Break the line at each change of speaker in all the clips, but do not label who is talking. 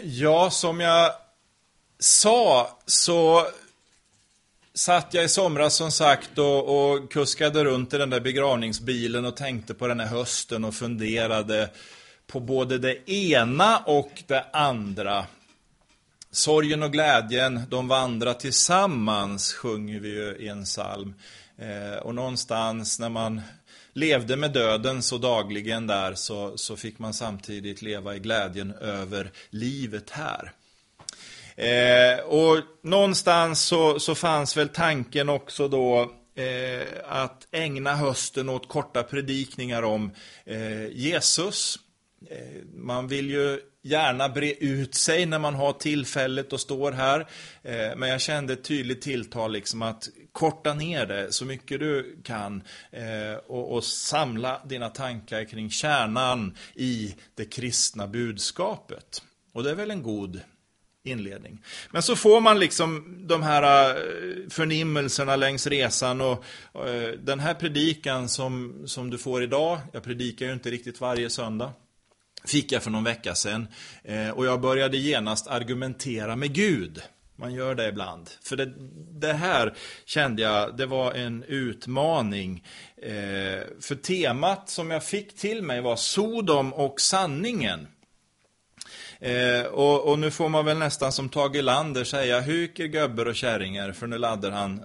Ja, som jag sa så satt jag i somras som sagt och, och kuskade runt i den där begravningsbilen och tänkte på den här hösten och funderade på både det ena och det andra. Sorgen och glädjen, de vandrar tillsammans, sjunger vi ju i en psalm. Eh, och någonstans när man levde med döden så dagligen där så, så fick man samtidigt leva i glädjen över livet här. Eh, och någonstans så, så fanns väl tanken också då eh, att ägna hösten åt korta predikningar om eh, Jesus. Eh, man vill ju gärna bre ut sig när man har tillfället och står här. Eh, men jag kände ett tydligt tilltal liksom att korta ner det så mycket du kan eh, och, och, samla dina tankar kring kärnan i det kristna budskapet. Och det är väl en god inledning. Men så får man liksom de här eh, förnimmelserna längs resan och, den här predikan som, som du får idag, jag predikar ju inte riktigt varje söndag, fick jag för någon vecka sedan eh, och jag började genast argumentera med Gud. Man gör det ibland. För det, det här kände jag, det var en utmaning. Eh, för temat som jag fick till mig var Sodom och sanningen. Eh, och, och, nu får man väl nästan som Tage Lander säga huker, göbber och kärringar, för nu laddar han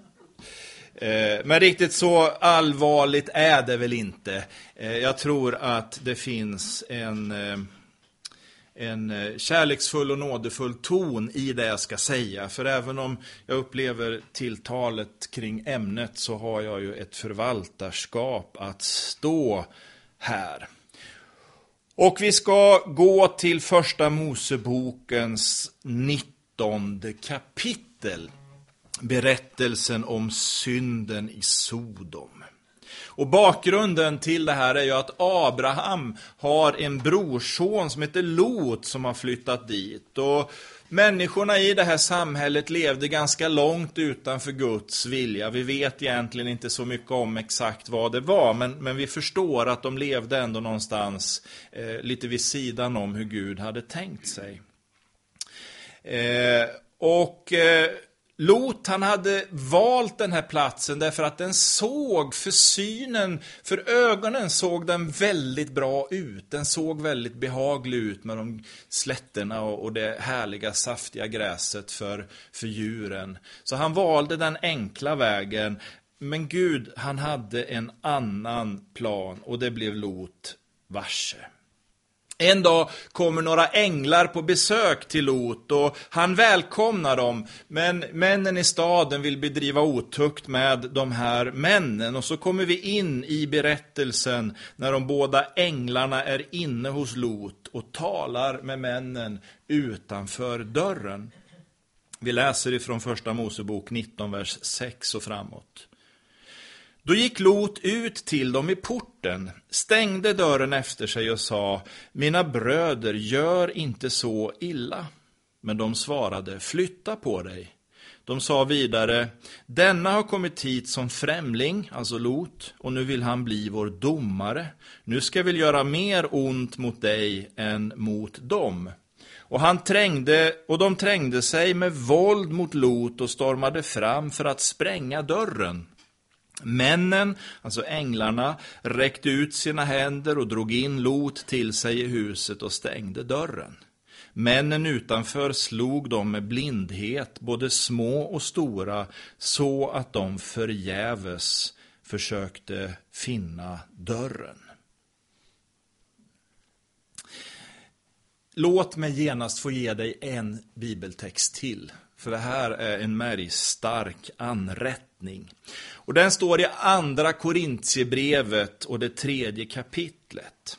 Eh, men riktigt så allvarligt är det väl inte. Eh, jag tror att det finns en eh, en kärleksfull och nådefull ton i det jag ska säga. För även om jag upplever tilltalet kring ämnet så har jag ju ett förvaltarskap att stå här. Och vi ska gå till första Mosebokens 19 kapitel. Berättelsen om synden i Sodom. Och bakgrunden till det här är ju att Abraham har en brorson som heter Lot som har flyttat dit. Och Människorna i det här samhället levde ganska långt utanför Guds vilja. Vi vet egentligen inte så mycket om exakt vad det var, men, men vi förstår att de levde ändå någonstans eh, lite vid sidan om hur Gud hade tänkt sig. Eh, och eh, Lot han hade valt den här platsen därför att den såg för synen, för ögonen såg den väldigt bra ut. Den såg väldigt behaglig ut med de slätterna och, det härliga saftiga gräset för, för djuren. Så han valde den enkla vägen. Men Gud, han hade en annan plan och det blev Lot varse. En dag kommer några änglar på besök till Lot och han välkomnar dem. Men männen i staden vill bedriva otukt med de här männen. Och så kommer vi in i berättelsen när de båda änglarna är inne hos Lot och talar med männen utanför dörren. Vi läser ifrån första Mosebok 19, vers 6 och framåt. Då gick Lot ut till dem i porten, stängde dörren efter sig och sa, mina bröder, gör inte så illa. Men de svarade, flytta på dig. De sa vidare, denna har kommit hit som främling, alltså Lot, och nu vill han bli vår domare. Nu ska vi göra mer ont mot dig än mot dem. Och, han trängde, och de trängde sig med våld mot Lot och stormade fram för att spränga dörren. Männen, alltså änglarna, räckte ut sina händer och drog in Lot till sig i huset och stängde dörren. Männen utanför slog dem med blindhet, både små och stora, så att de förgäves försökte finna dörren. Låt mig genast få ge dig en bibeltext till, för det här är en märgstark anrättning. Och den står i andra Korintierbrevet och det tredje kapitlet.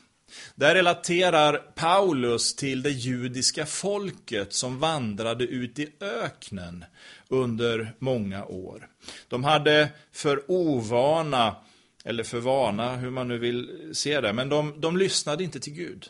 Där relaterar Paulus till det judiska folket som vandrade ut i öknen under många år. De hade för ovana, eller för vana, hur man nu vill se det, men de, de lyssnade inte till Gud.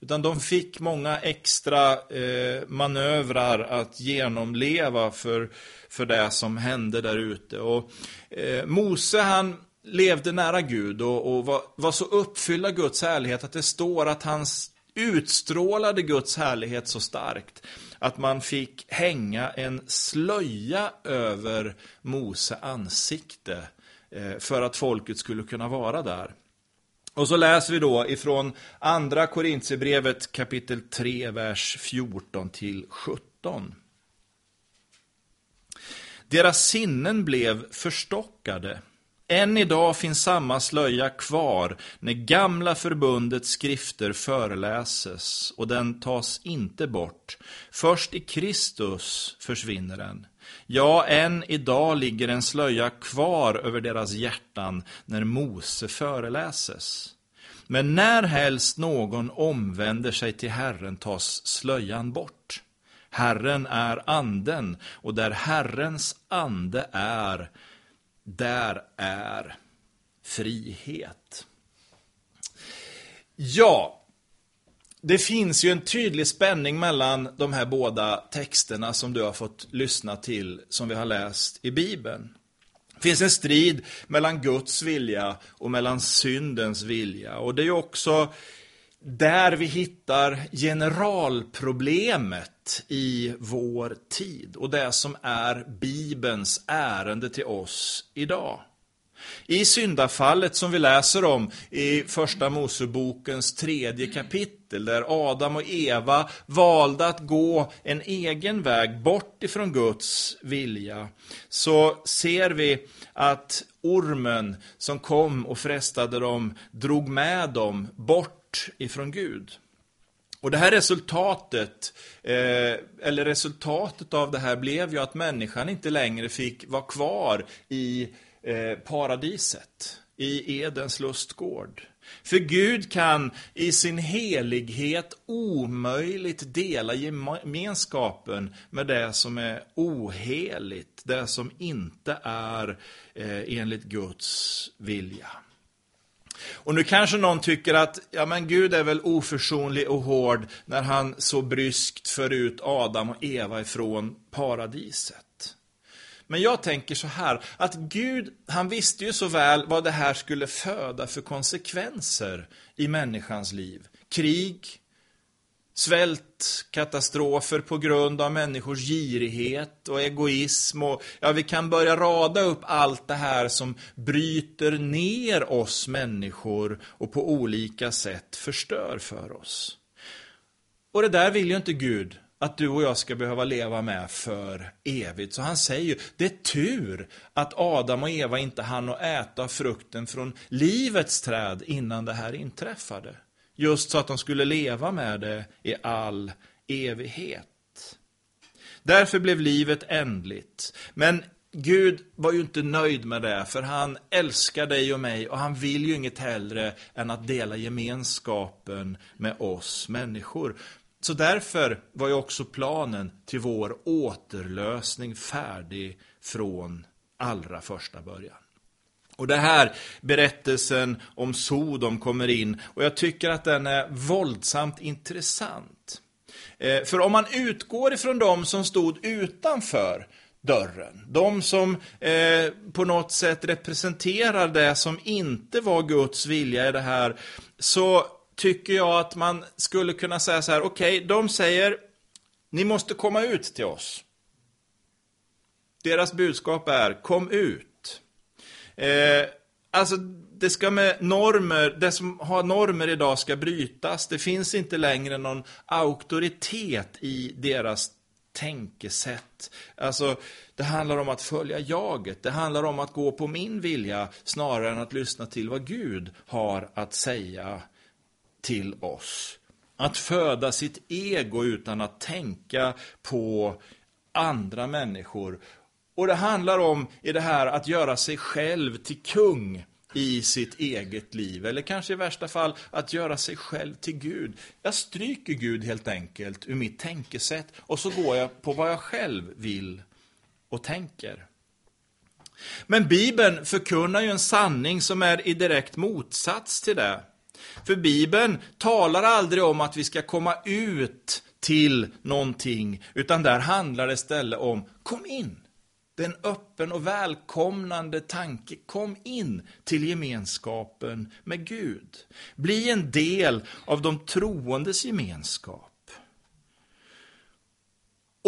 Utan de fick många extra eh, manövrar att genomleva för, för det som hände där ute. Och eh, Mose han levde nära Gud och, och var, var, så uppfylld av Guds härlighet att det står att han utstrålade Guds härlighet så starkt att man fick hänga en slöja över Mose ansikte eh, för att folket skulle kunna vara där. Och så läser vi då ifrån andra Korintierbrevet kapitel 3, vers 14 till 17. Deras sinnen blev förstockade. Än idag finns samma slöja kvar när gamla förbundets skrifter föreläses och den tas inte bort. Först i Kristus försvinner den. Ja, än idag ligger en slöja kvar över deras hjärtan när Mose föreläses. Men när helst någon omvänder sig till Herren tas slöjan bort. Herren är anden och där Herrens ande är, där är frihet. Ja, det finns ju en tydlig spänning mellan de här båda texterna som du har fått lyssna till, som vi har läst i Bibeln. Det finns en strid mellan Guds vilja och mellan syndens vilja. Och det är också där vi hittar generalproblemet i vår tid och det som är Bibelns ärende till oss idag. I syndafallet som vi läser om i Första Mosebokens tredje kapitel, där Adam och Eva valde att gå en egen väg bort ifrån Guds vilja, så ser vi att ormen som kom och frestade dem drog med dem bort ifrån Gud. Och det här resultatet, eh, eller resultatet av det här blev ju att människan inte längre fick vara kvar i Eh, paradiset, i Edens lustgård. För Gud kan i sin helighet omöjligt dela gemenskapen med det som är oheligt, det som inte är eh, enligt Guds vilja. Och nu kanske någon tycker att ja, men Gud är väl oförsonlig och hård när han så bryskt för ut Adam och Eva ifrån paradiset. Men jag tänker så här, att Gud, han visste ju så väl vad det här skulle föda för konsekvenser i människans liv. Krig, svält, katastrofer på grund av människors girighet och egoism. Och, ja, vi kan börja rada upp allt det här som bryter ner oss människor och på olika sätt förstör för oss. Och det där vill ju inte Gud att du och jag ska behöva leva med för evigt. Så han säger ju, det är tur att Adam och Eva inte hann att äta frukten från livets träd innan det här inträffade. Just så att de skulle leva med det i all evighet. Därför blev livet ändligt. Men Gud var ju inte nöjd med det, för han älskar dig och mig och han vill ju inget hellre än att dela gemenskapen med oss människor. Så därför var ju också planen till vår återlösning färdig från allra första början. Och det här berättelsen om Sodom kommer in och jag tycker att den är våldsamt intressant. Eh, för om man utgår ifrån de som stod utanför dörren, de som eh, på något sätt representerar det som inte var Guds vilja i det här, så tycker jag att man skulle kunna säga så här, okej, okay, de säger, ni måste komma ut till oss. Deras budskap är, kom ut. Eh, alltså, det ska med normer, det som har normer idag ska brytas. Det finns inte längre någon auktoritet i deras tänkesätt. Alltså, det handlar om att följa jaget. Det handlar om att gå på min vilja snarare än att lyssna till vad Gud har att säga till oss. Att föda sitt ego utan att tänka på andra människor. Och det handlar om i det här att göra sig själv till kung i sitt eget liv. Eller kanske i värsta fall att göra sig själv till Gud. Jag stryker Gud helt enkelt ur mitt tänkesätt och så går jag på vad jag själv vill och tänker. Men Bibeln förkunnar ju en sanning som är i direkt motsats till det. För Bibeln talar aldrig om att vi ska komma ut till någonting, utan där handlar det istället om, kom in. Det är en öppen och välkomnande tanke. Kom in till gemenskapen med Gud. Bli en del av de troendes gemenskap.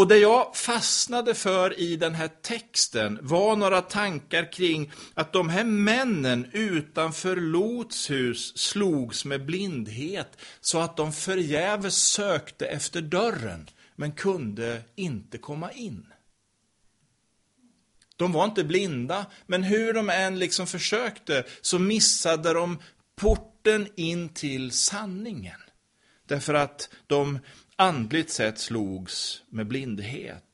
Och det jag fastnade för i den här texten var några tankar kring att de här männen utanför Lots hus slogs med blindhet så att de förgäves sökte efter dörren men kunde inte komma in. De var inte blinda, men hur de än liksom försökte så missade de porten in till sanningen. Därför att de andligt sett slogs med blindhet.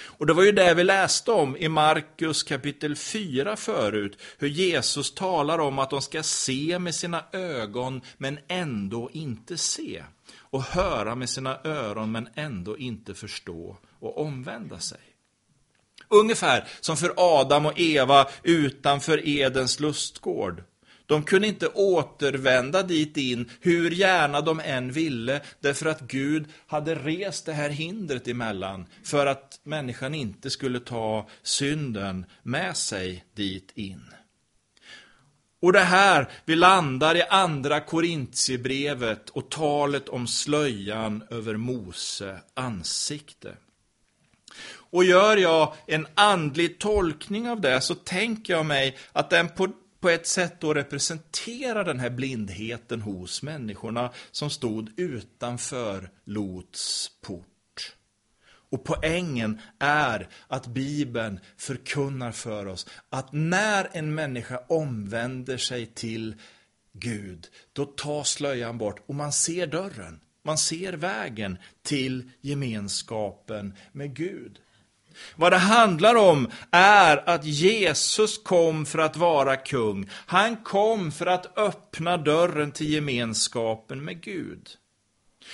Och det var ju det vi läste om i Markus kapitel 4 förut, hur Jesus talar om att de ska se med sina ögon men ändå inte se. Och höra med sina öron men ändå inte förstå och omvända sig. Ungefär som för Adam och Eva utanför Edens lustgård. De kunde inte återvända dit in, hur gärna de än ville, därför att Gud hade rest det här hindret emellan, för att människan inte skulle ta synden med sig dit in. Och det här, vi landar i andra Korintierbrevet och talet om slöjan över Mose ansikte. Och gör jag en andlig tolkning av det så tänker jag mig att den på på ett sätt då representerar den här blindheten hos människorna som stod utanför Lots port. Och poängen är att Bibeln förkunnar för oss att när en människa omvänder sig till Gud, då tas slöjan bort och man ser dörren. Man ser vägen till gemenskapen med Gud. Vad det handlar om är att Jesus kom för att vara kung. Han kom för att öppna dörren till gemenskapen med Gud.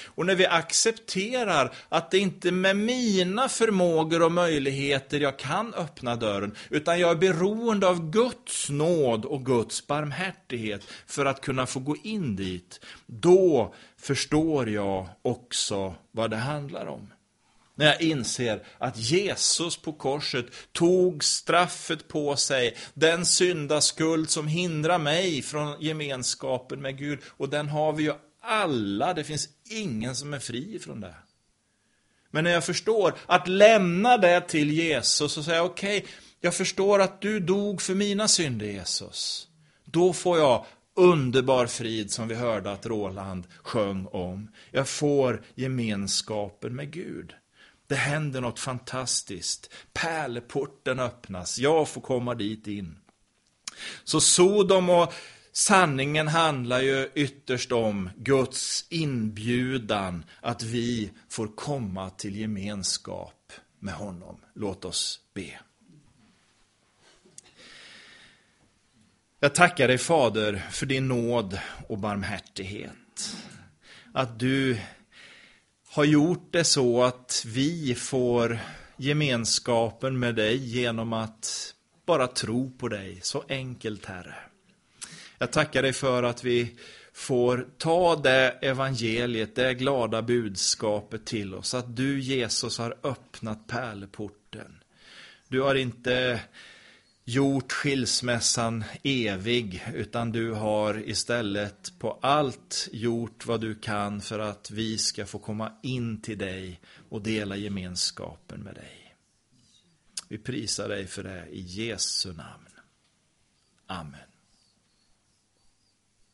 Och när vi accepterar att det inte är med mina förmågor och möjligheter jag kan öppna dörren, utan jag är beroende av Guds nåd och Guds barmhärtighet för att kunna få gå in dit, då förstår jag också vad det handlar om. När jag inser att Jesus på korset tog straffet på sig, den syndaskuld som hindrar mig från gemenskapen med Gud. Och den har vi ju alla, det finns ingen som är fri från det. Men när jag förstår att lämna det till Jesus och säga okej, okay, jag förstår att du dog för mina synder Jesus. Då får jag underbar frid som vi hörde att Roland sjöng om. Jag får gemenskapen med Gud. Det händer något fantastiskt. Pärleporten öppnas. Jag får komma dit in. Så Sodom och sanningen handlar ju ytterst om Guds inbjudan att vi får komma till gemenskap med honom. Låt oss be. Jag tackar dig Fader för din nåd och barmhärtighet. Att du har gjort det så att vi får gemenskapen med dig genom att bara tro på dig. Så enkelt, Herre. Jag tackar dig för att vi får ta det evangeliet, det glada budskapet till oss. Att du, Jesus, har öppnat pärleporten. Du har inte gjort skilsmässan evig, utan du har istället på allt gjort vad du kan för att vi ska få komma in till dig och dela gemenskapen med dig. Vi prisar dig för det i Jesu namn. Amen.